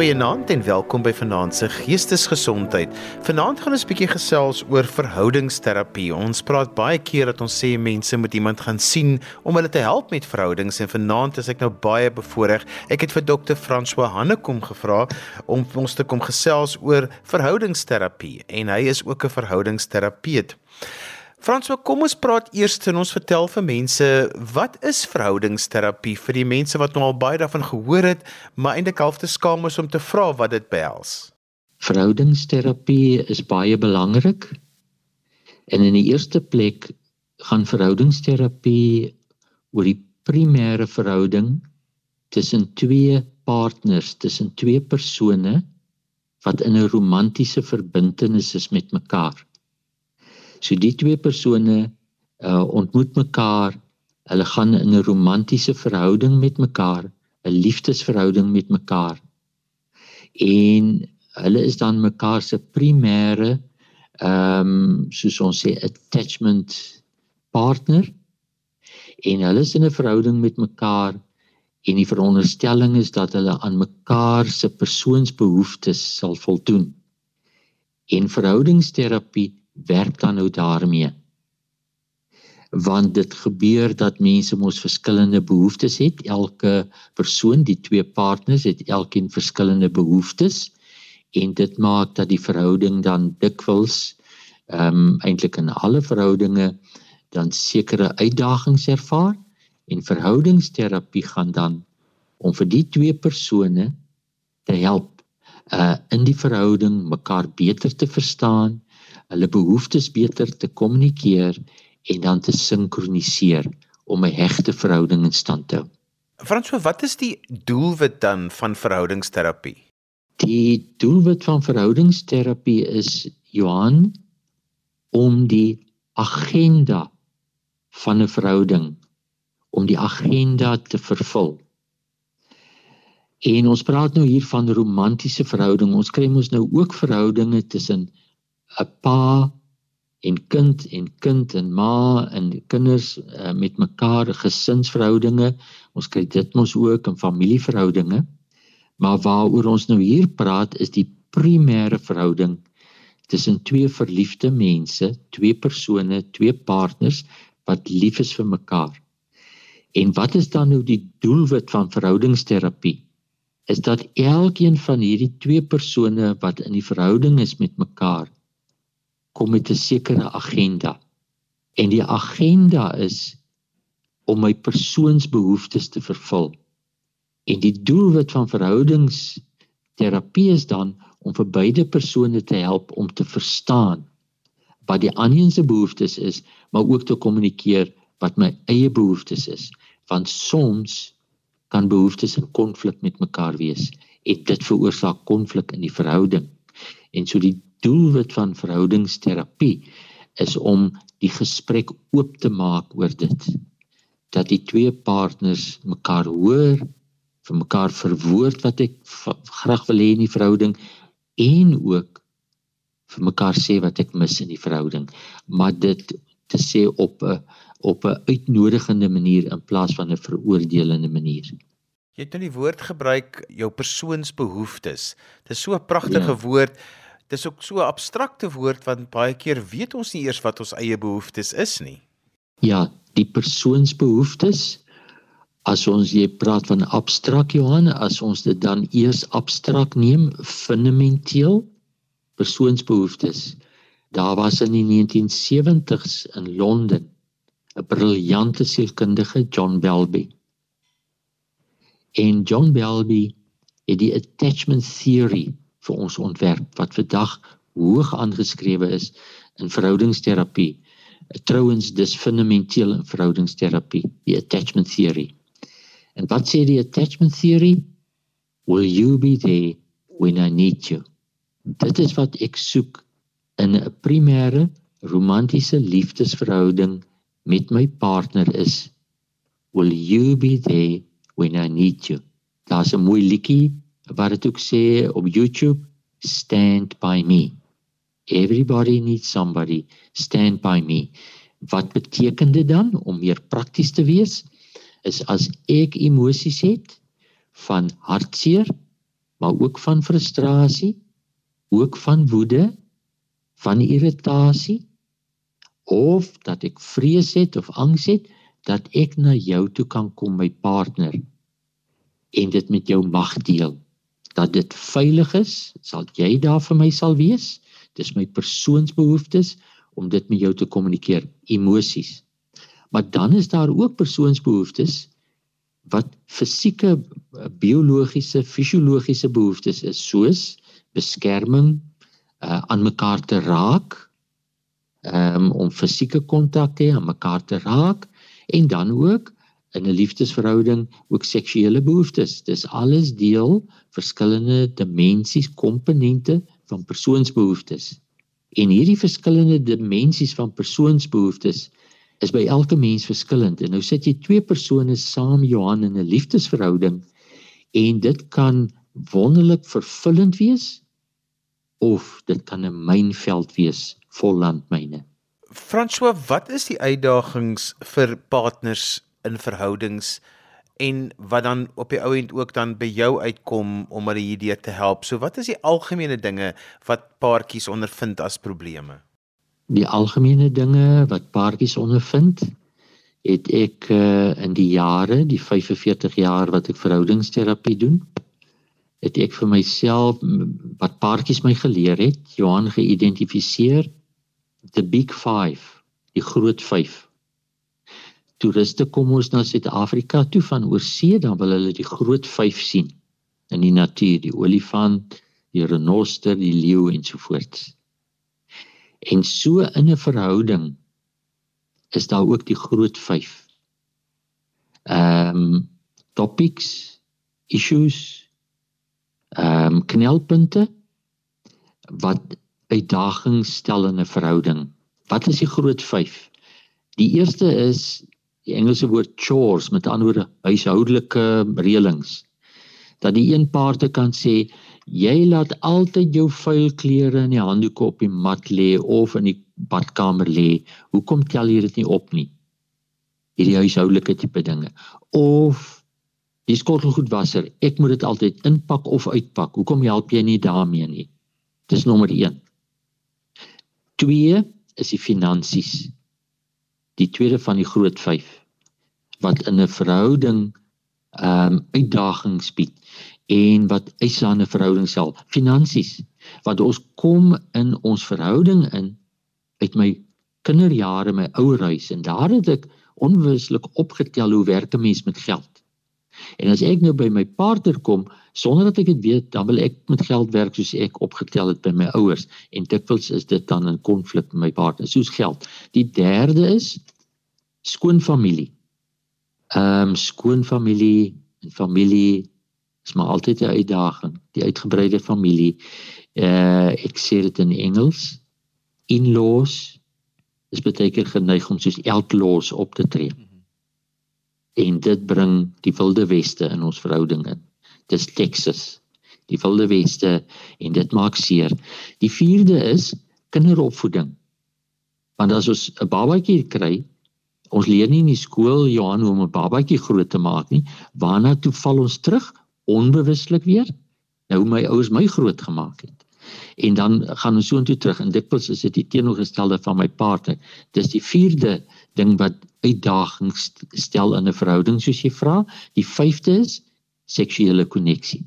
Goeienaand en welkom by Vanaand se Geestesgesondheid. Vanaand gaan ons 'n bietjie gesels oor verhoudingsterapie. Ons praat baie keer dat ons sê mense moet iemand gaan sien om hulle te help met verhoudings en vanaand is ek nou baie bevoorreg. Ek het vir dokter François Hannekom gevra om ons te kom gesels oor verhoudingsterapie en hy is ook 'n verhoudingsterapeut. Franswa, kom ons praat eers en ons vertel vir mense wat is verhoudingsterapie vir die mense wat nou al baie daarvan gehoor het, maar eintlik half te skaam is om te vra wat dit behels. Verhoudingsterapie is baie belangrik. En in die eerste plek gaan verhoudingsterapie oor die primêre verhouding tussen twee partners, tussen twee persone wat in 'n romantiese verbintenis is met mekaar. So die twee persone uh ontmoet mekaar. Hulle gaan in 'n romantiese verhouding met mekaar, 'n liefdesverhouding met mekaar. En hulle is dan mekaar se primêre ehm um, soos ons sê attachment partner. En hulle is in 'n verhouding met mekaar en die veronderstelling is dat hulle aan mekaar se persoonsbehoeftes sal voldoen. En verhoudingsterapie werk dan nou daarmee. Want dit gebeur dat mense mos verskillende behoeftes het. Elke persoon die twee partners het elkeen verskillende behoeftes. En dit maak dat die verhouding dan dikwels ehm um, eintlik in alle verhoudinge dan sekere uitdagings ervaar. En verhoudingsterapie gaan dan om vir die twee persone te help uh in die verhouding mekaar beter te verstaan hulle behoeftes beter te kommunikeer en dan te sinkroniseer om 'n hegte verhouding in stand te hou. Frans, wat is die doelwit dan van verhoudingsterapie? Die doelwit van verhoudingsterapie is Johan om die agenda van 'n verhouding om die agenda te vervul. En ons praat nou hier van romantiese verhouding. Ons kry mos nou ook verhoudinge tussen 'n pa en kind en kind en ma en kinders uh, met mekaar gesinsverhoudinge. Ons kry dit mos ook in familieverhoudinge. Maar waaroor ons nou hier praat is die primêre verhouding tussen twee verliefde mense, twee persone, twee partners wat lief is vir mekaar. En wat is dan nou die doelwit van verhoudingsterapie? Is dat elkeen van hierdie twee persone wat in die verhouding is met mekaar kom met 'n sekere agenda. En die agenda is om my persoonsbehoeftes te vervul. En die doelwit van verhoudingsterapie is dan om vir beide persone te help om te verstaan wat die ander se behoeftes is, maar ook te kommunikeer wat my eie behoeftes is, want soms kan behoeftes in konflik met mekaar wees en dit veroorsaak konflik in die verhouding. En so die doelwit van verhoudingsterapie is om die gesprek oop te maak oor dit dat die twee partners mekaar hoor vir mekaar verwoord wat ek graag wil hê in die verhouding en ook vir mekaar sê wat ek mis in die verhouding maar dit te sê op 'n op 'n uitnodigende manier in plaas van 'n veroordelende manier. Jy het nou die woord gebruik jou persoonsbehoeftes. Dit is so 'n pragtige ja. woord dis ook so 'n abstrakte woord want baie keer weet ons nie eers wat ons eie behoeftes is nie. Ja, die persoonsbehoeftes as ons jy praat van abstrakt Johan, as ons dit dan eers abstrakt neem, fundamenteel persoonsbehoeftes. Daar was in die 1970s in Londen 'n briljante sielkundige John Bowlby. En John Bowlby het die attachment theory vir ons ontwerp wat vandag hoog aangeskrewe is in verhoudingsterapie. Trouwens dis fundamenteel in verhoudingsterapie, die attachment theory. En wat sê die attachment theory? Will you be there when I need you? Dit is wat ek soek in 'n primêre romantiese liefdesverhouding met my partner is. Will you be there when I need you? Daar's 'n mooi liedjie wat dit ook sê op YouTube stand by me. Everybody needs somebody stand by me. Wat beteken dit dan? Om meer prakties te wees is as ek emosies het van hartseer maar ook van frustrasie, ook van woede, van irritasie of dat ek vrees het of angs het dat ek na jou toe kan kom my partner en dit met jou mag deel dat dit veilig is sal jy daar vir my sal wees. Dis my persoonsbehoeftes om dit met jou te kommunikeer emosies. Maar dan is daar ook persoonsbehoeftes wat fisieke biologiese fisiologiese behoeftes is soos beskerming uh, aan mekaar te raak um, om fisieke kontak te hê aan mekaar te raak en dan ook in 'n liefdesverhouding ook seksuele behoeftes. Dis alles deel verskillende dimensies, komponente van persoonsbehoeftes. En hierdie verskillende dimensies van persoonsbehoeftes is by elke mens verskillend. En nou sit jy twee persone saam Johan in 'n liefdesverhouding en dit kan wonderlik vervullend wees of dit kan 'n mynveld wees vol landmyne. François, wat is die uitdagings vir partners in verhoudings en wat dan op die ou end ook dan by jou uitkom om hulle hierdie te help. So wat is die algemene dinge wat paartjies ondervind as probleme? Die algemene dinge wat paartjies ondervind het ek uh, in die jare, die 45 jaar wat ek verhoudingsterapie doen, het ek vir myself wat paartjies my geleer het, Johan geïdentifiseer the big 5, die groot 5 toeriste kom ons na Suid-Afrika toe van oorsee dan wil hulle die groot vyf sien in die natuur, die olifant, die renoster, die leeu en so voort. En so in 'n verhouding is daar ook die groot vyf. Ehm um, topics, issues, ehm um, knelpunte wat uitdagings stel in 'n verhouding. Wat is die groot vyf? Die eerste is die Engelse woord chores met ander woorde huishoudelike reëlings dat die een paarte kan sê jy laat altyd jou vuil klere in die handdoek op die mat lê of in die badkamer lê. Hoekom tel jy dit nie op nie? Hierdie huishoudelike tipe dinge. Of die skottelgoedwasser ek moet dit altyd inpak of uitpak. Hoekom help jy nie daarmee nie? Dis nommer 1 2 is die finansies die tweede van die groot 5 wat in 'n verhouding ehm um, uitdagings bied en wat eise aan 'n verhouding stel. Finansies wat ons kom in ons verhouding in uit my kinderjare, my ouer huis en daar het ek onwuslik opgetel hoe werk 'n mens met geld. En as ek nou by my partner kom sonder dat ek dit weet, dan wil ek met geld werk soos ek opgetel het by my ouers en dikwels is dit dan in konflik met my partner soos geld. Die derde is skoonfamilie ehm um, skoonfamilie en familie is maar altyd 'n uitdaging, die uitgebreide familie. Uh ek sê dit in Engels. In-laws is baie keer geneig om soos outlaws op te tree. En dit bring die wilde weste in ons verhouding in. Dis Texas. Die wilde weste en dit maak seer. Die vierde is kinderopvoeding. Want as ons 'n babatjie kry, Ons leer nie in die skool Johan hoe om 'n babatjie groot te maak nie. Waarna toe val ons terug? Onbewuslik weer. Nou my ouers my groot gemaak het. En dan gaan ons so intoe terug en dikwels is dit die teenoorgestelde van my partner. Dis die vierde ding wat uitdagings stel in 'n verhouding soos jy vra. Die vyfde is seksuele koneksie.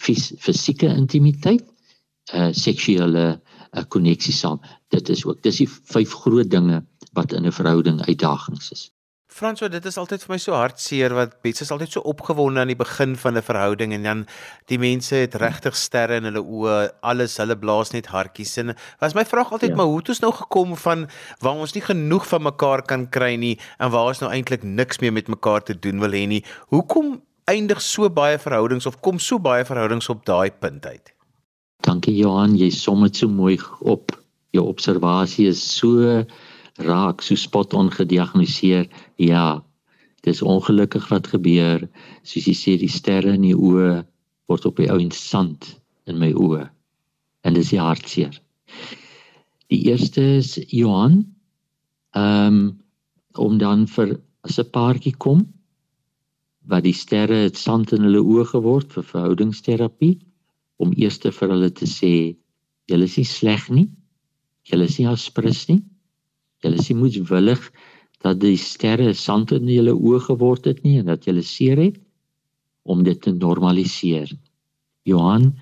Fisieke intimiteit, uh seksuele uh, koneksie saam. Dit is ook dis die vyf groot dinge wat in 'n verhouding uitdagings is. Franswa, dit is altyd vir my so hartseer wat mense is altyd so opgewonde aan die begin van 'n verhouding en dan die mense het regtig sterre in hulle oë, alles, hulle blaas net hartjies en was my vraag altyd ja. maar hoe het ons nou gekom van waar ons nie genoeg van mekaar kan kry nie en waar ons nou eintlik niks meer met mekaar te doen wil hê nie. Hoekom eindig so baie verhoudings of kom so baie verhoudings op daai punt uit? Dankie Johan, jy som dit so mooi op. Jou observasie is so raak so spot on gediagnoseer. Ja, dis ongelukkig wat gebeur. Soos jy sê die sterre in die oë word op die ou en sand in my oë. En dis die hartseer. Die eerste is Johan. Ehm um, om dan vir as 'n paartjie kom wat die sterre het sand in hulle oë geword vir verhoudingsterapie. om eers vir hulle te sê julle is nie sleg nie. Julle is nie aspres nie. Julle is nie moedswillig dat die sterre sand in julle oë geword het nie en dat julle seer het om dit te normaliseer. Johan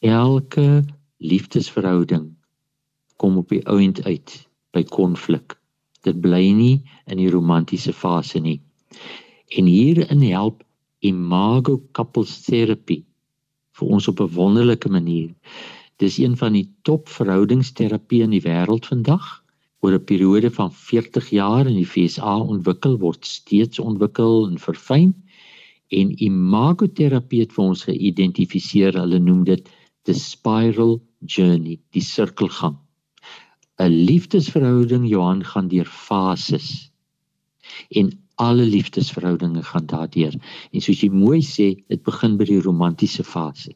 elke liefdesverhouding kom op die ount uit by konflik. Dit bly nie in die romantiese fase nie. En hierin help imago couples therapy vir ons op 'n wonderlike manier. Dis een van die top verhoudingsterapie in die wêreld vandag. Oor 'n periode van 40 jaar in die FSA ontwikkel word steeds ontwikkel en verfyn en imagoterapie het vir ons geïdentifiseer. Hulle noem dit the spiral journey, die sirkelgang. 'n Liefdesverhouding Johan gaan deur fases. En alle liefdesverhoudinge gaan daardeur. En soos jy mooi sê, dit begin by die romantiese fase.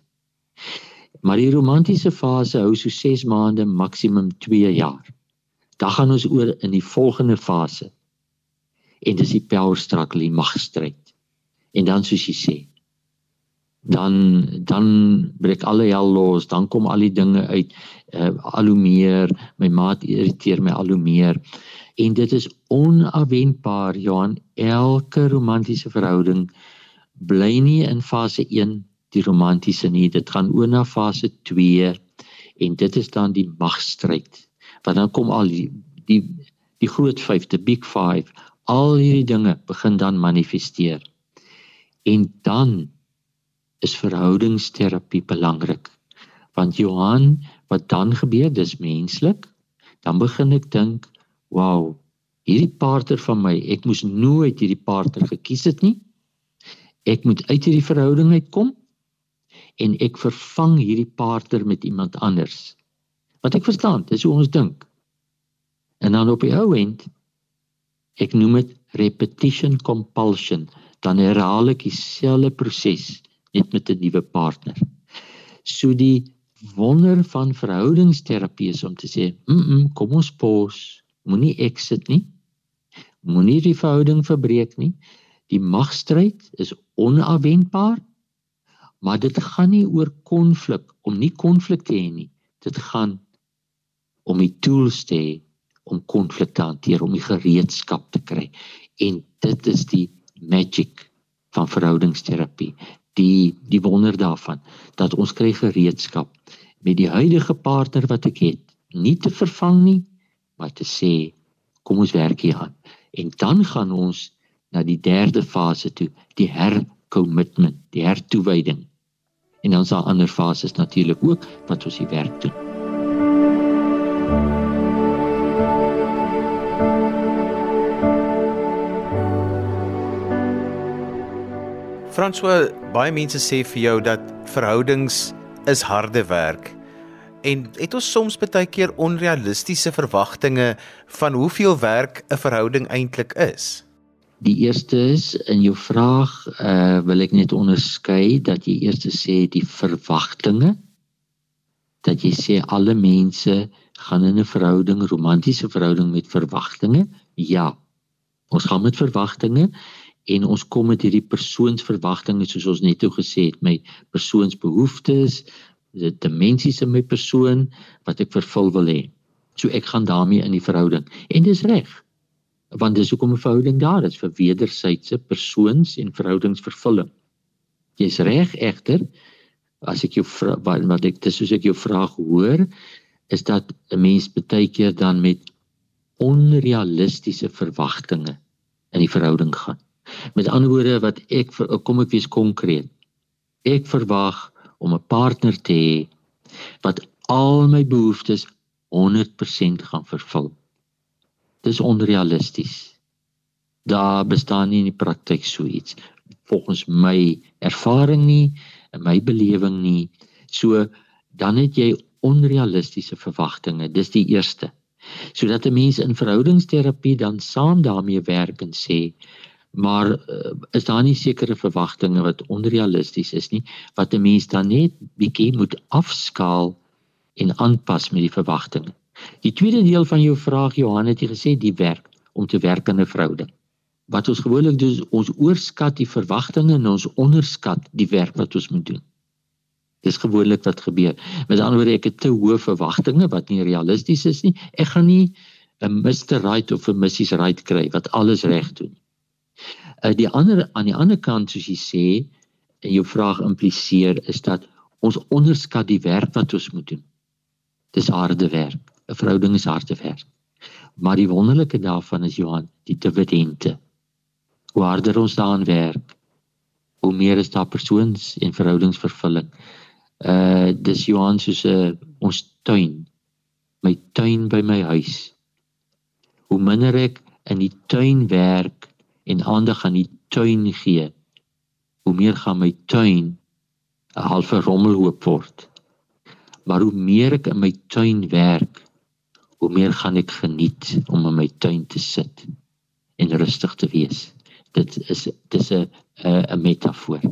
Maar die romantiese fase hou so 6 maande, maksimum 2 jaar. Dan gaan ons oor in die volgende fase. En dis die power struggle, die magstryd. En dan soos jy sê, dan dan breek alle hel los, dan kom al die dinge uit uh, al hoe meer, my maat irriteer my al hoe meer. En dit is onafwendbaar, Johan, elke romantiese verhouding bly nie in fase 1 die romantiese nie, dit gaan oor na fase 2 en dit is dan die magstryd. Want dan kom al die die die groot 5, die big 5, al hierdie dinge begin dan manifesteer. En dan is verhoudingsterapie belangrik. Want Johan, wat dan gebeur, dis menslik. Dan begin ek dink, wow, hierdie partner van my, ek moes nooit hierdie partner gekies het nie. Ek moet uit hierdie verhouding uitkom en ek vervang hierdie partner met iemand anders. Wat ek verstaan, dis hoe ons dink. En dan op die ou end ek noem dit repetition compulsion, dan herhaal ek dieselfde proses net met 'n nuwe partner. So die wonder van verhoudingsterapie is om te sê, "Mm, -mm kom ons pos, moenie exit nie. Moenie die verhouding verbreek nie. Die magstryd is onafwendbaar, maar dit gaan nie oor konflik om nie konflik te hê nie. Dit gaan om die tools te hê om konflik te hanteer, om die gereedskap te kry. En dit is die magic van verhoudingsterapie. Die die wonder daarvan dat ons kry gereedskap met die huidige partner wat ek het nie te vervang nie maar te sê kom ons werk hier aan. En dan gaan ons na die derde fase toe die hercommitment die hertoewyding. En dan sal ander fases natuurlik ook wat ons die werk doen François, baie mense sê vir jou dat verhoudings is harde werk. En het ons soms baie keer onrealistiese verwagtinge van hoeveel werk 'n verhouding eintlik is? Die eerste is in jou vraag, uh wil ek net onderskei dat jy eers sê die verwagtinge dat jy sê alle mense gaan in 'n verhouding, romantiese verhouding met verwagtinge? Ja. Ons gaan met verwagtinge en ons kom met hierdie persoonsverwagtinge soos ons net toe gesê het my persoonsbehoeftes die dimensies in my persoon wat ek vervul wil hê so ek gaan daarmee in die verhouding en dis reg want dis hoekom 'n verhouding daar is vir wederwysige persoons en verhoudingsvervulling jy's reg egter as ek jou wat, wat ek dis soos ek jou vraag hoor is dat 'n mens baie keer dan met onrealistiese verwagtinge in die verhouding gaan Met ander woorde wat ek kom ek wees konkreet. Ek verwag om 'n partner te hê wat al my behoeftes 100% gaan vervul. Dis onrealisties. Daar bestaan nie in die praktyk so iets volgens my ervaring nie en my belewing nie. So dan het jy onrealistiese verwagtinge. Dis die eerste. Sodat 'n mens in verhoudingsterapie dan saam daarmee werk en sê maar uh, is daar nie sekere verwagtinge wat onrealisties is nie wat 'n mens dan net bietjie moet afskaal en aanpas met die verwagtinge. Die tweede deel van jou vraag Johan het jy gesê die werk om te werk in 'n verhouding. Wat ons gewoonlik doen ons oorskat die verwagtinge en ons onderskat die werk wat ons moet doen. Dis gewoonlik wat gebeur. Met ander woorde, ek het te hoë verwagtinge wat nie realisties is nie. Ek gaan nie 'n Mr. Right of 'n Mrs. Right kry wat alles reg doen. Uh die ander aan die ander kant soos jy sê, jou vraag impliseer is dat ons onderskat die werk wat ons moet doen. Dis harde werk. 'n Verhouding is harde werk. Maar die wonderlike daarvan is Johan, die dividende. Hoe harder ons daaraan werk, hoe meer is daar persoons en verhoudingsvervulling. Uh dis Johan soos 'n uh, ons tuin. My tuin by my huis. Hoe minder ek in die tuin werk en aandag aan die tuin gee, hoe meer gaan my tuin 'n halfe rommelhoop word. Maar hoe meer ek in my tuin werk, hoe meer gaan ek geniet om in my tuin te sit en rustig te wees. Dit is dis 'n 'n metafoor.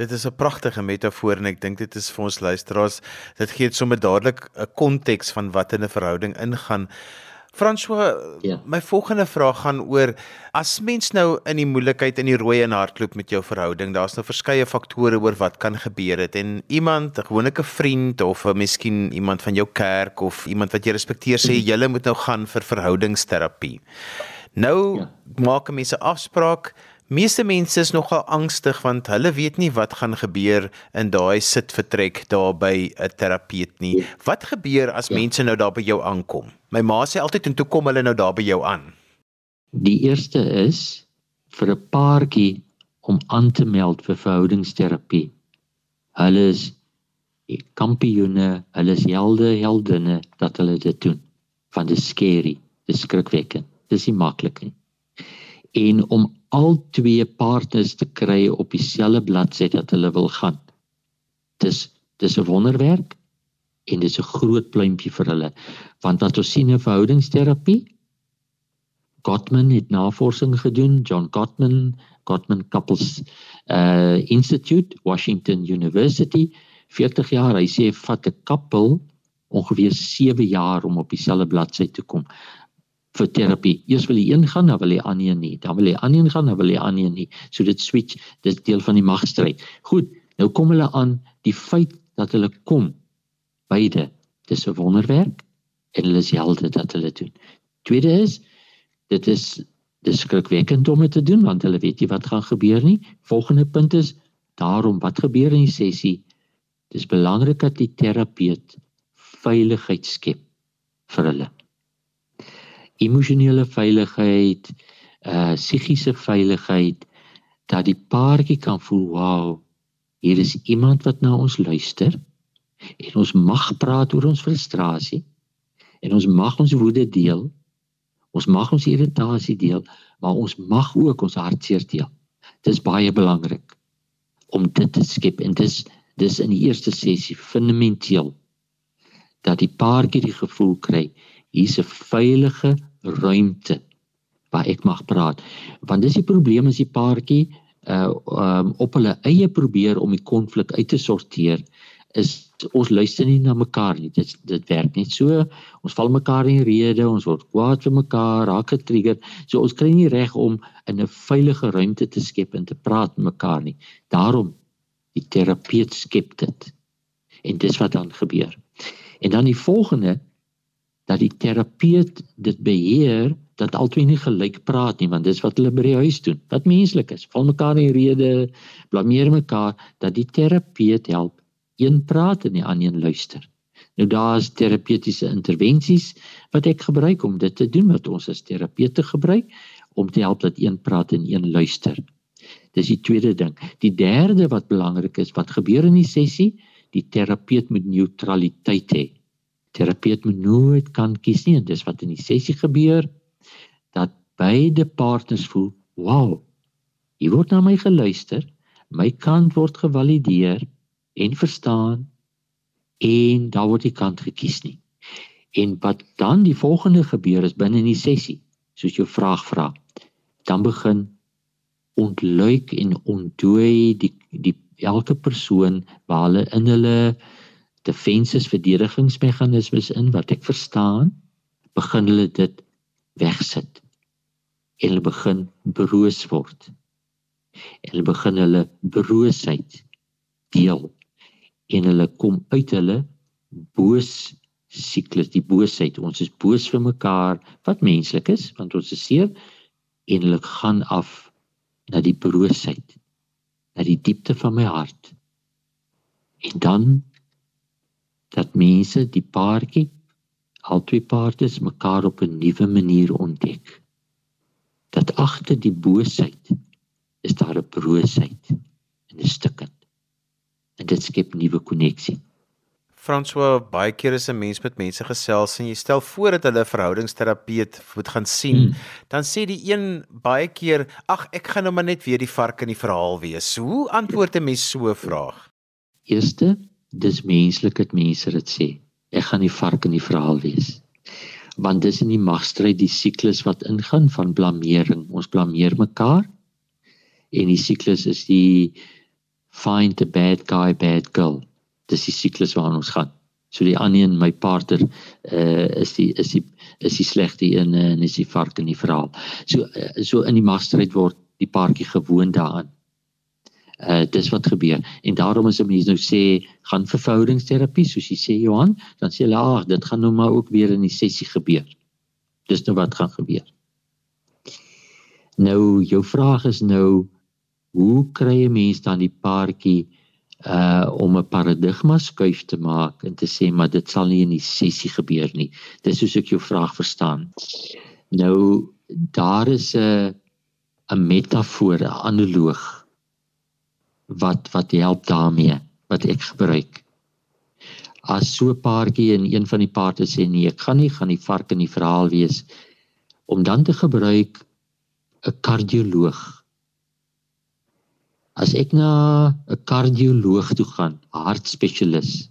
Dit is 'n pragtige metafoor en ek dink dit is vir ons luisteraars, dit gee sommer dadelik 'n konteks van wat in 'n verhouding ingaan. François, ja. my volgende vraag gaan oor as mens nou in die moeilikheid in die rooi en hardloop met jou verhouding, daar's nou verskeie faktore oor wat kan gebeur het en iemand, 'n gewone vriend of 'n miskien iemand van jou kerk of iemand wat jy respekteer sê mhm. jy moet nou gaan vir verhoudingsterapie. Nou ja. maak mense afspraak Meeste mense is nogal angstig want hulle weet nie wat gaan gebeur in daai sitvertrek daar by 'n terapeut nie. Wat gebeur as ja. mense nou daar by jou aankom? My ma sê altyd en toe kom hulle nou daar by jou aan. Die eerste is vir 'n paartjie om aan te meld vir verhoudingsterapie. Hulle is kampioene, hulle is helde, heldinne dat hulle dit doen. Van die skerry, dis skrikwekkend. Dis nie maklik nie. En om al twee partners te kry op dieselfde bladsy dat hulle wil gaan. Dis dis 'n wonderwerk en dis 'n groot pluimpie vir hulle want wat ons sien in verhoudingsterapie Gottman het navorsing gedoen John Gottman Gottman Couples uh Institute Washington University. 40 jaar hy sê vat 'n koppel ongeveer 7 jaar om op dieselfde bladsy te kom vir terapie. Eers wil jy een gaan, dan wil jy aan een nie. Dan wil jy aan een gaan, dan wil jy aan een nie. So dit switch, dit deel van die magstryd. Goed, nou kom hulle aan die feit dat hulle kom beide. Dis 'n wonderwerk en hulle is helde dat hulle doen. Tweede is dit is dis skrikwekkend om dit te doen want hulle weet nie wat gaan gebeur nie. Volgende punt is daarom wat gebeur in die sessie. Dis belangrik dat die terapeut veiligheid skep vir hulle emosionele veiligheid, uh psigiese veiligheid dat die paartjie kan voel, wow, hier is iemand wat na ons luister en ons mag praat oor ons frustrasie en ons mag ons woede deel. Ons mag ons irritasie deel, maar ons mag ook ons hartseer deel. Dit is baie belangrik om dit te skep en dis dis in die eerste sessie fundamenteel dat die paartjie die gevoel kry hier's 'n veilige ruimte waar ek mag praat. Want dis die probleem as die paartjie uh um, op hulle eie probeer om die konflik uit te sorteer is ons luister nie na mekaar nie. Dit dit werk net so. Ons val mekaar in rede, ons word kwaad vir mekaar, raak getrigger. So ons kry nie reg om in 'n veilige ruimte te skep en te praat met mekaar nie. Daarom die terapeut skep dit. En dis wat dan gebeur. En dan die volgende dat die terapeut dit beheer dat albei nie gelyk praat nie want dis wat hulle by die huis doen. Wat menslik is val mekaar in rede blameer mekaar dat die terapeut help een praat en die ander een luister. Nou daar's terapeutiese intervensies wat ek gebruik om dit te doen wat ons as terapeute gebruik om te help dat een praat en een luister. Dis die tweede ding. Die derde wat belangrik is wat gebeur in die sessie die terapeut moet neutraliteit hê terapeut moet nooit kan kies nie en dis wat in die sessie gebeur dat beide partners voel wow hier word na my geluister my kant word gevalideer en verstaan en daar word die kant gekies nie. En wat dan die volgende gebeur is binne in die sessie soos jou vraag vra dan begin ontluik en ontdooi die die elke persoon waar hulle in hulle defenses verdedigingsmeganismes in wat ek verstaan, begin hulle dit wegsit. En hulle begin broos word. En hulle begin hulle broosheid deel. en hulle kom uit hulle boos siklus, die boosheid. Ons is boos vir mekaar wat menslik is want ons is seer en hulle gaan af na die broosheid, na die diepte van my hart. En dan dat mense die paartjie al twee paartjies mekaar op 'n nuwe manier ontdek. Dat agter die boosheid is daar 'n broosheid en 'n stukkend. En dit skep nuwe koneksie. François, baie keer is 'n mens met mense gesels en jy stel voor dat hulle verhoudingsterapeut moet gaan sien, hmm. dan sê die een baie keer, "Ag, ek gaan nou maar net weer die vark in die verhaal wees." Hoe antwoord 'n mens so 'n vraag? Eerste, dis menslik dat mense dit sê. Ek gaan die vark in die verhaal wees. Want dis in die magstryd die siklus wat ingaan van blameering. Ons blameer mekaar. En die siklus is die find the bad guy bad girl. Dis die siklus waarna ons gaan. So die ander een my partner uh is die is die is die slegte een uh, en is die vark in die verhaal. So uh, so in die magstryd word die paartjie gewoond daaraan uh dis wat gebeur. En daarom as 'n mens nou sê gaan verhoudingsterapie soos jy sê Johan dan sê hulle ag dit gaan nou maar ook weer in die sessie gebeur. Dis nou wat gaan gebeur. Nou jou vraag is nou hoe kry 'n mens dan die paartjie uh om 'n paradigma skuif te maak en te sê maar dit sal nie in die sessie gebeur nie. Dis soos ek jou vraag verstaan. Nou daar is 'n 'n metafoor 'n analoog wat wat help daarmee wat ek gebruik. As so 'n paartjie en een van die paarte sê nee, ek gaan nie gaan die vark in die verhaal wees om dan te gebruik 'n kardioloog. As ek na 'n kardioloog toe gaan, hartspesialis.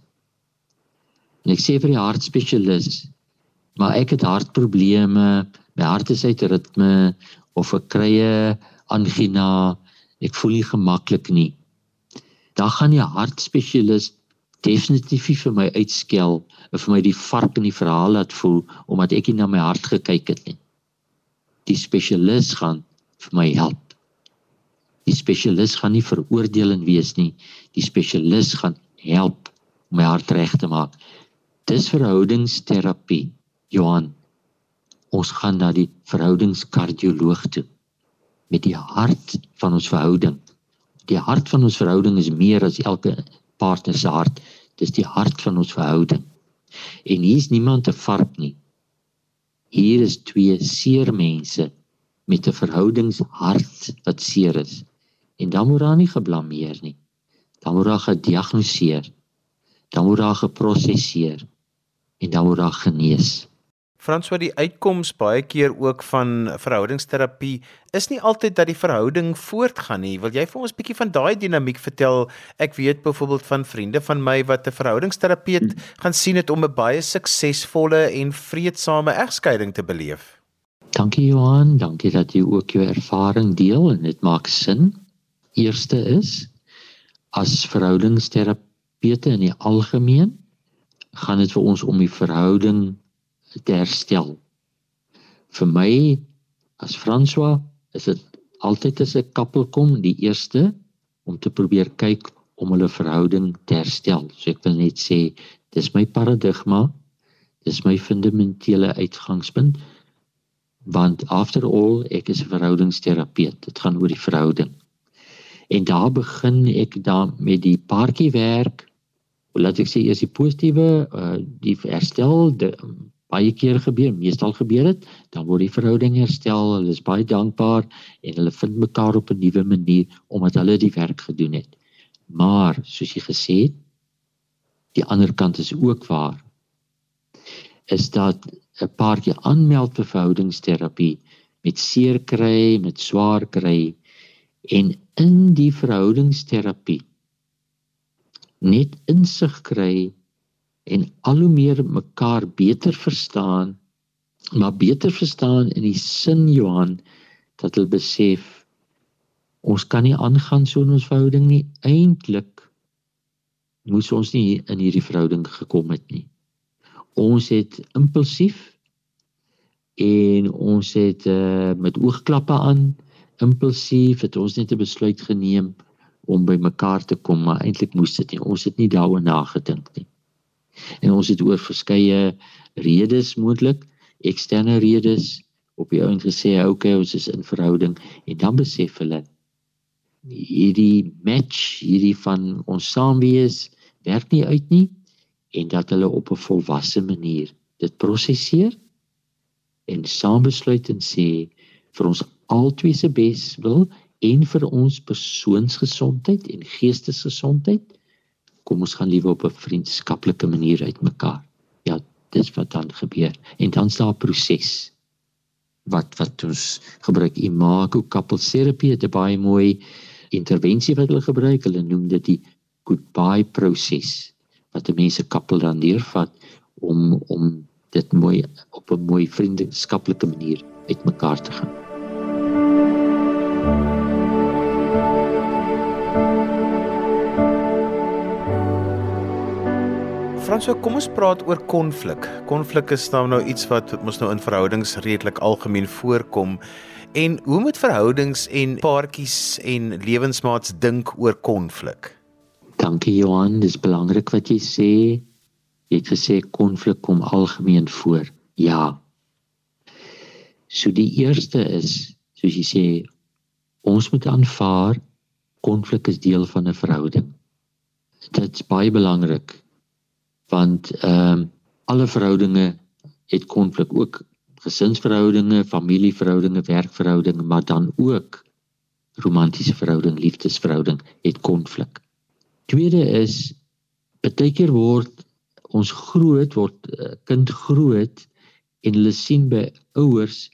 En ek sê vir die hartspesialis, maar ek het hartprobleme, my hart is uit ritme of ek kry 'n angina, ek voel nie gemaklik nie dan gaan die hartspesialis definitief vir my uitskel of vir my die vark in die verhaal laat voel omdat ek nie na my hart gekyk het nie. Die spesialis gaan vir my help. Die spesialis gaan nie veroordelend wees nie. Die spesialis gaan help om my hart reg te maak. Dis verhoudingsterapie. Johan, ons gaan na die verhoudingskardioloog toe met die hart van ons verhouding die hart van ons verhouding is meer as elke partner se hart. Dis die hart van ons verhouding. En hier is niemand te vark nie. Hier is twee seer mense met 'n verhoudingshart wat seer is. En dan word daar nie geblameer nie. Dan word daar gediagnoseer. Dan word daar geproseseer en dan word daar genees. Frans wat die uitkoms baie keer ook van verhoudingsterapie is nie altyd dat die verhouding voortgaan nie. Wil jy vir ons 'n bietjie van daai dinamiek vertel? Ek weet byvoorbeeld van vriende van my wat 'n verhoudingsterapeut hmm. gaan sien het om 'n baie suksesvolle en vredesame egskeiding te beleef. Dankie Johan, dankie dat jy ook jou ervaring deel en dit maak sin. Eerste is as verhoudingsterapeute in die algemeen gaan dit vir ons om die verhouding te herstel. Vir my as François is dit altyd as 'n koppel kom die eerste om te probeer kyk om hulle verhouding te herstel. So ek wil net sê dis my paradigma. Dis my fundamentele uitgangspunt want after all ek is 'n verhoudingsterapeut. Dit gaan oor die verhouding. En daar begin ek dan met die paartjie werk. Laat ek sê eers die positiewe, uh, die herstel, die baie keer gebeur, meestal gebeur dit, dan word die verhouding herstel, hulle is baie dankbaar en hulle vind mekaar op 'n nuwe manier omdat hulle die werk gedoen het. Maar soos jy gesê het, die ander kant is ook waar. Is dat 'n paartjie aanmeld vir verhoudingsterapie met seer kry, met swaar kry en in die verhoudingsterapie net insig kry en al hoe meer mekaar beter verstaan maar beter verstaan in die sin Johan dat hulle besef ons kan nie aangaan so in ons verhouding nie eintlik moes ons nie in hierdie verhouding gekom het nie ons het impulsief en ons het uh, met oogklappe aan impulsief het ons net 'n besluit geneem om by mekaar te kom, maar eintlik moes dit nie. Ons het nie daaroor nagedink nie. En ons het oor verskeie redes moontlik, eksterne redes op die ouend gesê, "Oké, okay, ons is in verhouding." En dan besef hulle hierdie match hierdie van ons saam wees werk nie uit nie en dat hulle op 'n volwasse manier dit prosesseer en saam besluit en sê vir ons albei se bes wil en vir ons persoonsgesondheid en geestesgesondheid kom ons gaan liewe op 'n vriendskaplike manier uitmekaar. Ja dis wat dan gebeur. En dan staan 'n proses wat wat ons gebruik. Imago koppelterapie het 'n baie mooi intervensie wat hulle gebruik. Hulle noem dit die goodbye proses wat die mense kappel dan neervat om om dit mooi op 'n mooi vriendskaplike manier uitmekaar te gaan Franso, kom ons praat oor konflik. Konflik is nou nou iets wat mos nou in verhoudings redelik algemeen voorkom. En hoe moet verhoudings en paartjies en lewensmaats dink oor konflik? Dankie Johan, dis belangrik wat jy sê. Jy het gesê konflik kom algemeen voor. Ja. So die eerste is, soos jy sê, ons moet aanvaar konflik is deel van 'n verhouding. Dit is baie belangrik want ehm um, alle verhoudinge het konflik ook gesinsverhoudinge, familieverhoudinge, werkverhoudinge, maar dan ook romantiese verhouding, liefdesverhouding het konflik. Tweede is baie keer word ons groot word uh, kind groot en hulle sien by ouers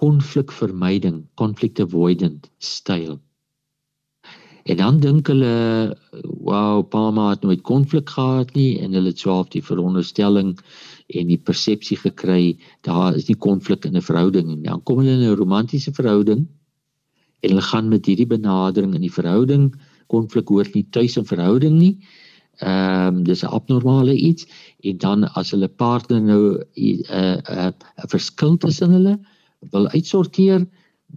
konflikvermyding, conflict avoidant styl. En dan dink hulle, wow, Palma het nooit konflik gehad nie en hulle het swaaf die veronderstelling en die persepsie gekry daar is nie konflik in 'n verhouding nie. Dan kom hulle in 'n romantiese verhouding en hulle gaan met hierdie benadering in die verhouding, konflik hoort nie tuis in verhouding nie. Ehm um, dis 'n abnormale iets en dan as hulle partner nou 'n uh, 'n uh, 'n verskil tussen hulle wil uitsorteer,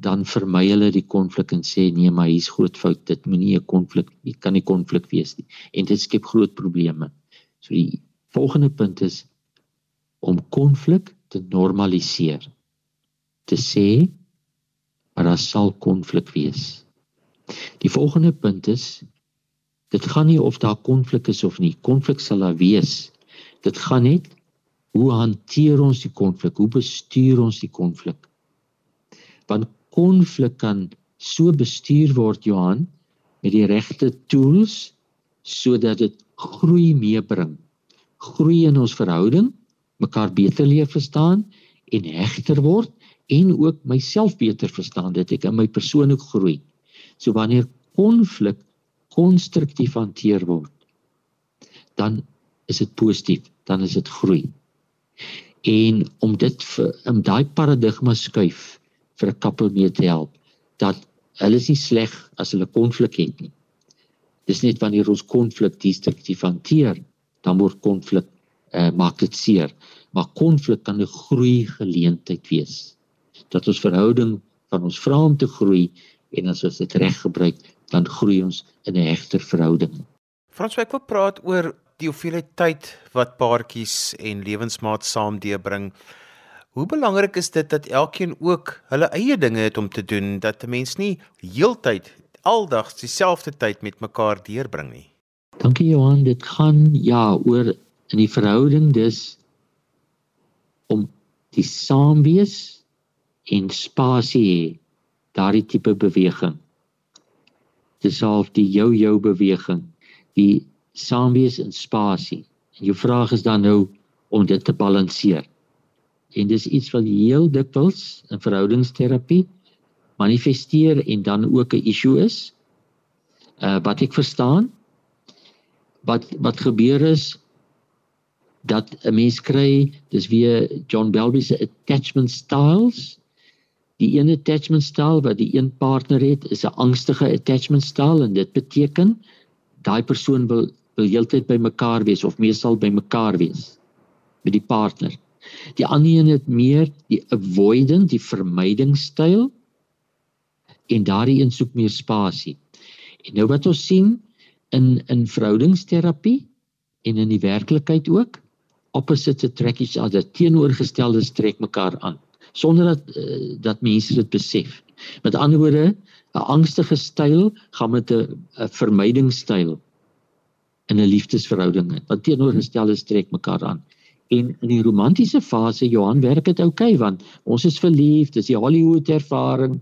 dan vermy hulle die konflik en sê nee, maar hier's groot fout. Dit moenie 'n konflik, dit kan nie konflik wees nie. En dit skep groot probleme. So die volgende punt is om konflik te normaliseer. Te sê maar daar sal konflik wees. Die volgende punt is dit gaan nie of daar konflik is of nie. Konflik sal daar wees. Dit gaan net hoe hanteer ons die konflik? Hoe bestuur ons die konflik? Want konflik kan so bestuur word Johan met die regte tools sodat dit groei meebring. Groei in ons verhouding, mekaar beter leer verstaan en hegter word en ook myself beter verstaan dat ek in my persoon ook groei. So wanneer konflik konstruktief hanteer word, dan is dit positief, dan is dit groei. En om dit vir om daai paradigma skuif vir 'n koppel mee te help dat hulle is nie sleg as hulle konflik het nie. Dis net wanneer ons konflik destruktief hanteer, dan word konflik eh uh, maak dit seer. Maar konflik kan 'n groei geleentheid wees. Dat ons verhouding van ons vra om te groei en as ons dit reg gebruik, dan groei ons in 'n hegter verhouding. Frans, ek wil praat oor die hoeveelheid tyd wat paartjies en lewensmaats saam deurbring. Hoe belangrik is dit dat elkeen ook hulle eie dinge het om te doen dat 'n mens nie heeltyd aldag dieselfde tyd met mekaar deurbring nie. Dankie Johan, dit gaan ja oor in die verhouding dis om die saamwees en spasie daardie tipe beweging. Dis half die jou jou beweging, die saamwees en spasie. En jou vraag is dan nou om dit te balanseer en dis iets wat heel dikwels in verhoudingsterapie manifesteer en dan ook 'n issue is. Uh wat ek verstaan wat wat gebeur is dat 'n mens kry dis weer John Bowlby se attachment styles. Die een attachment style wat die een partner het, is 'n angstige attachment style en dit beteken daai persoon wil wil heeltyd by mekaar wees of meestal by mekaar wees met die partner. Die ander een het meer die avoidant, die vermydingstyl en daardie een soek meer spasie. En nou wat ons sien in in verhoudingsterapie en in die werklikheid ook, opposites attract each other, teenoorgesteldes trek mekaar aan sonder dat uh, dat mense dit besef. Met ander woorde, 'n angstige styl gaan met 'n vermydingstyl in 'n liefdesverhouding. Wat teenoorgesteldes trek mekaar aan. En in die romantiese fase Johan werk dit oukei okay, want ons is verlief, dis die Hollywood ervaring.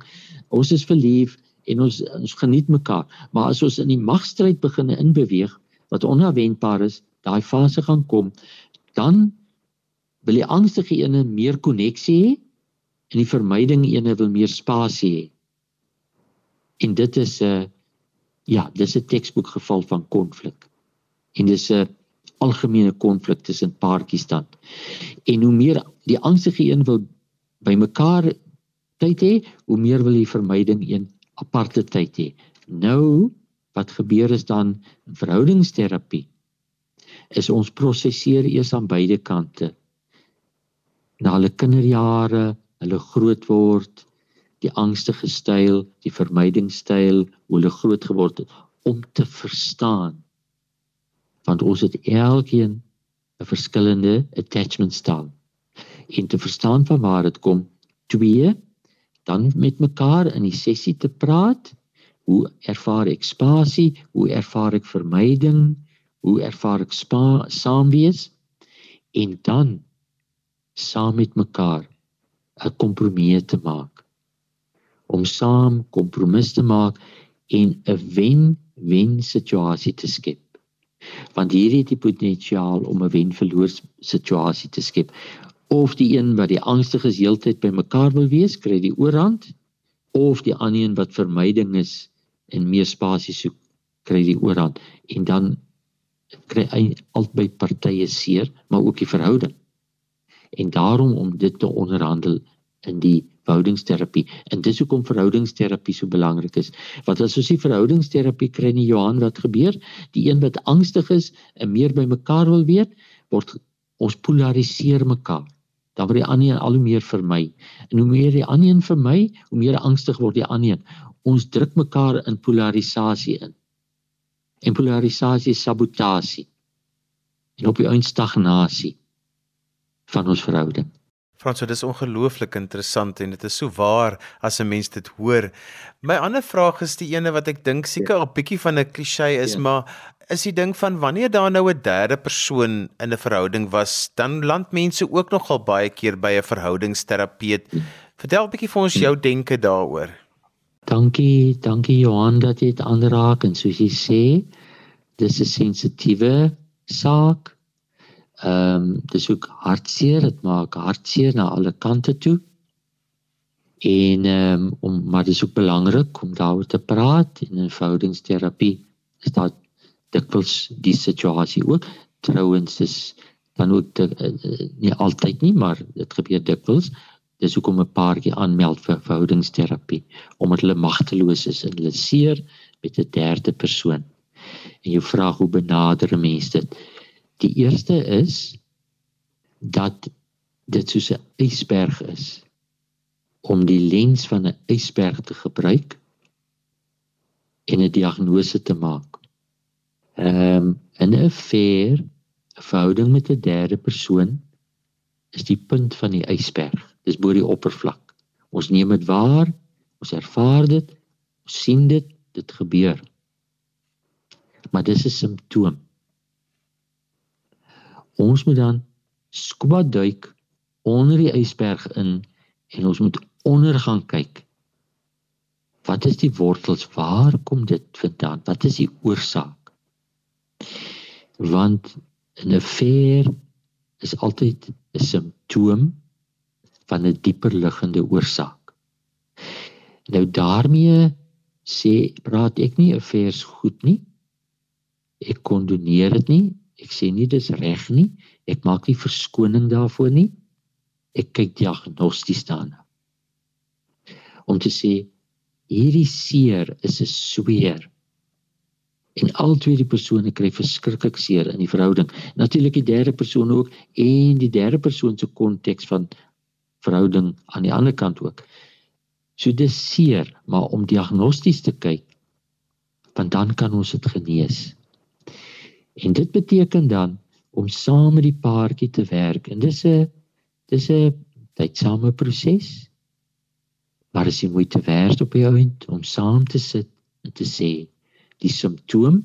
Ons is verlief en ons ons geniet mekaar. Maar as ons in die magstryd begin inbeweeg wat onverwendbaar is, daai fase gaan kom, dan wil die angstige ene meer koneksie hê en die vermyding ene wil meer spasie hê. En dit is 'n ja, dis 'n teksboek geval van konflik. En dis 'n algemene konflik tussen paartjies dan. En hoe meer die angstige een wil bymekaar tyd hê, hoe meer wil die vermyding een aparte tyd hê. Nou wat gebeur is dan in verhoudingsterapie is ons prosesseer eers aan beide kante na hulle kinderjare, hulle groot word, die angstige styl, die vermydingstyl, hoe hulle groot geword het om te verstaan. Want ons het elkeen 'n verskillende attachment styl. En te verstaan van waar dit kom, twee, dan met mekaar in die sessie te praat, hoe ervaar ek spasie, hoe ervaar ek vermyding, hoe ervaar ek spa saamwees en dan saam met mekaar 'n kompromie te maak om saam kompromis te maak en 'n wen-wen situasie te skep. Want hier het die potensiaal om 'n wen-verloor situasie te skep. Of die een wat die angstige is heeltyd by mekaar wil wees, kry die oorhand, of die ander een wat vermyding is en meer spasie soek, kry die oorhand en dan kry hy albei partye seer, maar ook die verhouding. En daarom om dit te onderhandel in die verhoudingsterapie. En dis hoekom verhoudingsterapie so belangrik is. Want as ons die verhoudingsterapie kry in Johan wat gebeur, die een wat angstig is en meer by mekaar wil weet, word ons polariseer mekaar. Dan word die ander een al hoe meer vermy. En hoe meer die ander een vermy, hoe meer angstig word die ander een. Ons druk mekaar in polarisasie in. En polarisasie is sabotasie. En op die einde stagnasie van ons verhouding. Frans, dit is ongelooflik interessant en dit is so waar as 'n mens dit hoor. My ander vraag is die ene wat ek dink seker 'n bietjie van 'n klise is, ja. maar is die ding van wanneer daar nou 'n derde persoon in 'n verhouding was, dan land mense ook nogal baie keer by 'n verhoudingsterapeut. Vertel 'n bietjie vir ons jou denke daaroor. Dankie, dankie Johan dat jy dit aanraak en soos jy sê, dis 'n sensitiewe saak Ehm um, dis ook hartseer, dit maak hartseer na alle kante toe. En ehm um, om maar dis ook belangrik om daaroor te praat in verhoudingsterapie is daar dikwels die situasie ook. Trouwens is dan ook te, uh, nie altyd nie, maar dit gebeur dikwels. Dis hoekom 'n paartjie aanmeld vir verhoudingsterapie omdat hulle magteloos is en hulle seer met 'n derde persoon. En jy vra hoe benader mense dit? Die eerste is dat dit soos 'n ysberg is om die lens van 'n ysberg te gebruik en 'n diagnose te maak. Ehm um, 'n affair, 'n verhouding met 'n derde persoon is die punt van die ysberg. Dis bo die oppervlak. Ons neem dit waar, ons ervaar dit, ons sien dit, dit gebeur. Maar dis 'n simptoom. Ons moet dan scuba duik onder die ysberg in en ons moet onder gaan kyk. Wat is die wortels? Waar kom dit vandaan? Wat is die oorsaak? Want 'n affair is altyd 'n simptoom van 'n dieper liggende oorsaak. Nou daarmee sê praat ek nie affairs goed nie. Ek kondoneer dit nie. Ek sê nie dis reg nie. Ek maak nie verskoning daarvoor nie. Ek kyk diagnosties daarna. Om te sê hierdie seer is 'n sweer. En al twee die persone kry verskriklik seer in die verhouding. Natuurlik die derde persoon ook en die derde persoon se konteks van verhouding aan die ander kant ook. So dis seer, maar om diagnosties te kyk want dan kan ons dit genees. En dit beteken dan om saam met die paartjie te werk en dis 'n dis 'n tydsame proses. Maar as jy moeite werd op jou end om saam te sit en te sê die simptoom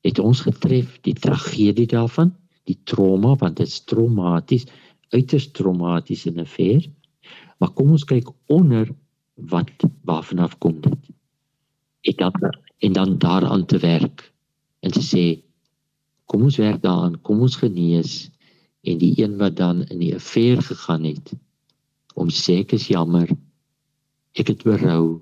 het ons getref, die tragedie daarvan, die trauma want dit is traumaties, uiters traumaties in 'n affair. Maar kom ons kyk onder wat waarvan af kom dit. Ek dan en dan daaraan te werk en te sê kom ons werk daaraan, kom ons genees en die een wat dan in die affair gegaan het om sê ek is jammer. Ek het berou.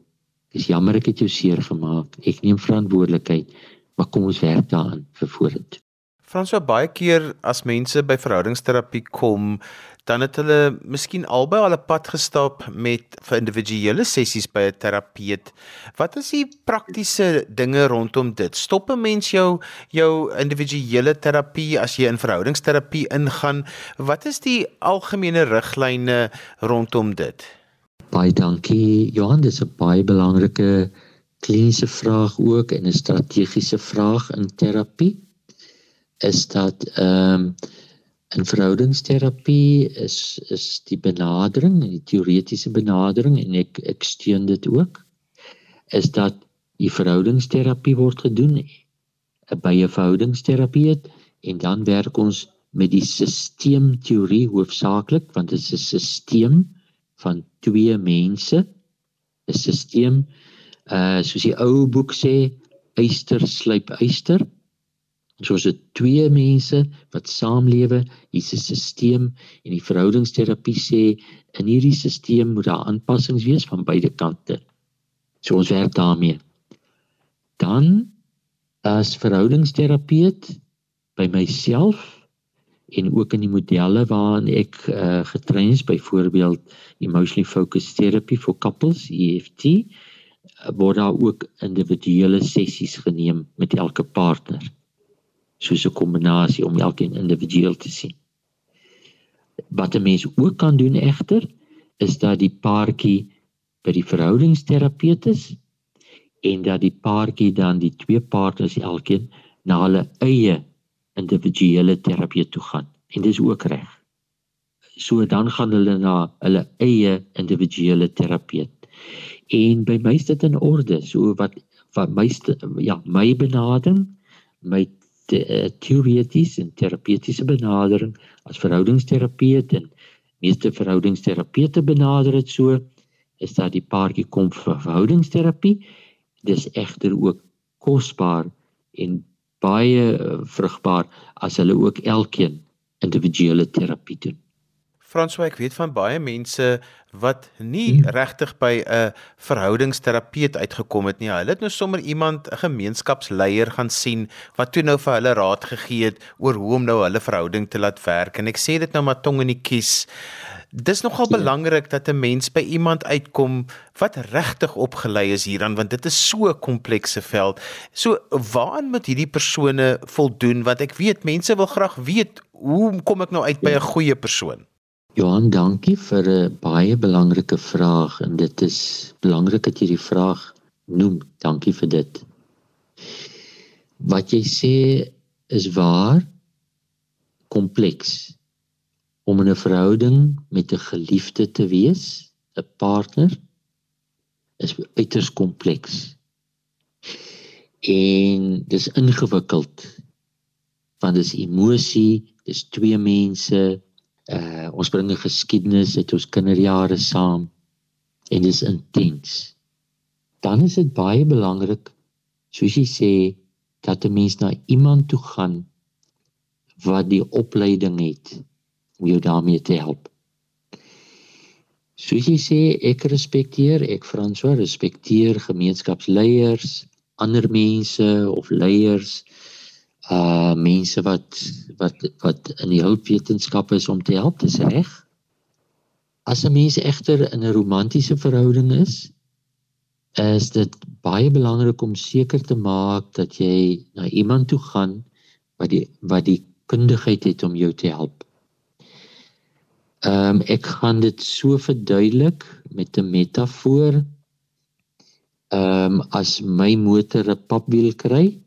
Dis jammer ek het jou seer gemaak. Ek neem verantwoordelikheid, maar kom ons werk daaraan vir vorentoe. Franswa baie keer as mense by verhoudingsterapie kom, dan het hulle miskien albei al 'n pad gestap met vir individuele sessies by 'n terapeut. Wat is die praktiese dinge rondom dit? Stop 'n mens jou jou individuele terapie as jy in verhoudingsterapie ingaan? Wat is die algemene riglyne rondom dit? Baie dankie Johan, dis 'n baie belangrike kliniese vraag ook en 'n strategiese vraag in terapie is dat ehm um, in verhoudingsterapie is is die benadering, die teoretiese benadering en ek ek steun dit ook is dat die verhoudingsterapie word gedoen by 'n verhoudingsterapeut en dan werk ons met die sisteemteorie hoofsaaklik want dit is 'n stelsel van twee mense 'n stelsel uh soos die ou boek sê eyster slyp eyster soos dit twee mense wat saamlewe, hier's 'n stelsel en die verhoudingsterapie sê in hierdie stelsel moet daar aanpassings wees van beide kante. So ons werk daarmee. Dan as verhoudingsterapeut by myself en ook in die modelle waarin ek uh, getrein is byvoorbeeld emotionally focused therapy for couples EFT word daar ook individuele sessies geneem met elke partner soos 'n kombinasie om elkeen individueel te sien. Wat 'n mens ook kan doen egter is dat die paartjie by die verhoudingsterapeut is en dat die paartjie dan die twee partners elkeen na hulle eie individuele terapeut toe gaan. En dis ook reg. So dan gaan hulle na hulle eie individuele terapeut. En by my is dit in orde. So wat wat my ja, my benadering, my te, uh, teoreties en terapeutiese benadering as verhoudingsterapeut en meeste verhoudingsterapeute benader dit so is dat die paartjie kom vir verhoudingsterapie. Dis egter ook kosbaar en baie uh, vrugbaar as hulle ook elkeen individuele terapie doen Franswa, ek weet van baie mense wat nie hmm. regtig by 'n verhoudingsterapeut uitgekom het nie. Hulle het nou sommer iemand, 'n gemeenskapsleier gaan sien wat toe nou vir hulle raad gegee het oor hoe om nou hulle verhouding te laat werk. En ek sê dit nou maar tong in die kies. Dis nogal ja. belangrik dat 'n mens by iemand uitkom wat regtig opgelei is hieraan want dit is so 'n komplekse veld. So waaraan moet hierdie persone voldoen want ek weet mense wil graag weet hoe kom ek nou uit by 'n goeie persoon? Johan, dankie vir 'n baie belangrike vraag en dit is belangrik dat jy die vraag noem. Dankie vir dit. Wat jy sê is waar kompleks om in 'n verhouding met 'n geliefde te wees, 'n partner is uiters kompleks. En dis ingewikkeld want dis emosie, dis twee mense uh ons bring 'n geskiedenis uit ons kinderjare saam en dit is intens. Dan is dit baie belangrik soos jy sê dat 'n mens na iemand toe gaan wat die opleiding het om jou daarmee te help. Soos jy sê ek respekteer, ek Franswa respekteer gemeenskapsleiers, ander mense of leiers uh mense wat wat wat in die hulpwetenskappe is om te help, dis reg. As 'n mens egter in 'n romantiese verhouding is, is dit baie belangrik om seker te maak dat jy na iemand toe gaan wat die wat die kundigheid het om jou te help. Ehm um, ek gaan dit so verduidelik met 'n metafoor. Ehm um, as my motor 'n papwiel kry,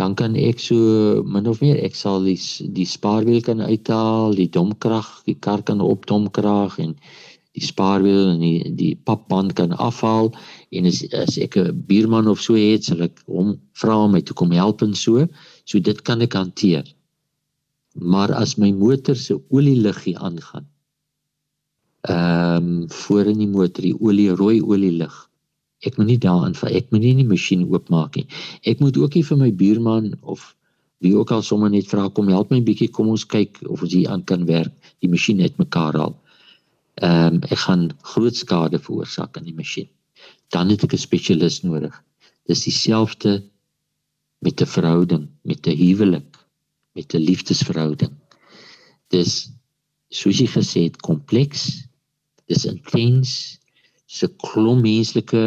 dan kan ek so min of meer ek sal die die spaarwiel kan uithaal, die domkrag, die kar kan op domkrag en die spaarwiel en die die papband kan afhaal en as as ek 'n buurman of so het, sal ek hom vra om my toe kom help en so. So dit kan ek hanteer. Maar as my motor se olieliggie aangaan, ehm um, voor in die motor die olie rooi olie lig Ek moet nie daarin vir ek moet nie die masjien oopmaak nie. Ek moet ook nie vir my buurman of wie ook al sommer net vra kom help my 'n bietjie kom ons kyk of ons hier aan kan werk. Die masjien het mekaar al. Ehm um, ek gaan groot skade veroorsaak aan die masjien. Dan het ek 'n spesialis nodig. Dis dieselfde met 'n verhouding, met 'n huwelik, met 'n liefdesverhouding. Dis soos jy gesê het kompleks. Dis intens se klomp menslike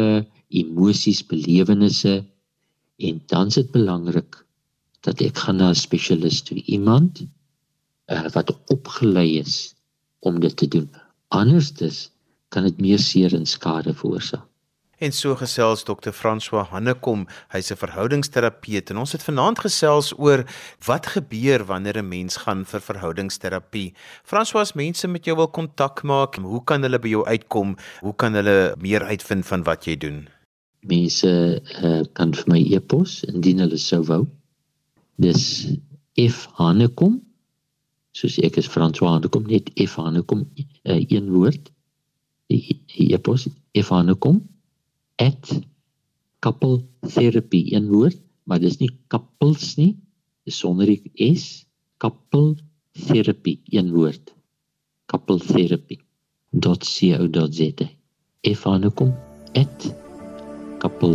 emosies, belewennisse en dan is dit belangrik dat ek gaan na 'n spesialis toe, iemand uh, wat opgelei is om dit te doen. Anderstes kan dit meer seer en skade veroorsaak. En so gesels Dr. François Hannekom, hy's 'n verhoudingsterapeut en ons het vanaand gesels oor wat gebeur wanneer 'n mens gaan vir verhoudingsterapie. François, as mense met jou wil kontak maak, hoe kan hulle by jou uitkom? Hoe kan hulle meer uitvind van wat jy doen? Mense uh, kan vir my e-pos indien hulle sou wou. Dis F Hannekom. Soos ek is François Hannekom, net F Hannekom, uh, een woord. Die e-pos F Hannekom couple therapy een woord maar dis nie couples nie dis sonder die s couple therapy een woord. Couple therapy.co.za efanokom @couple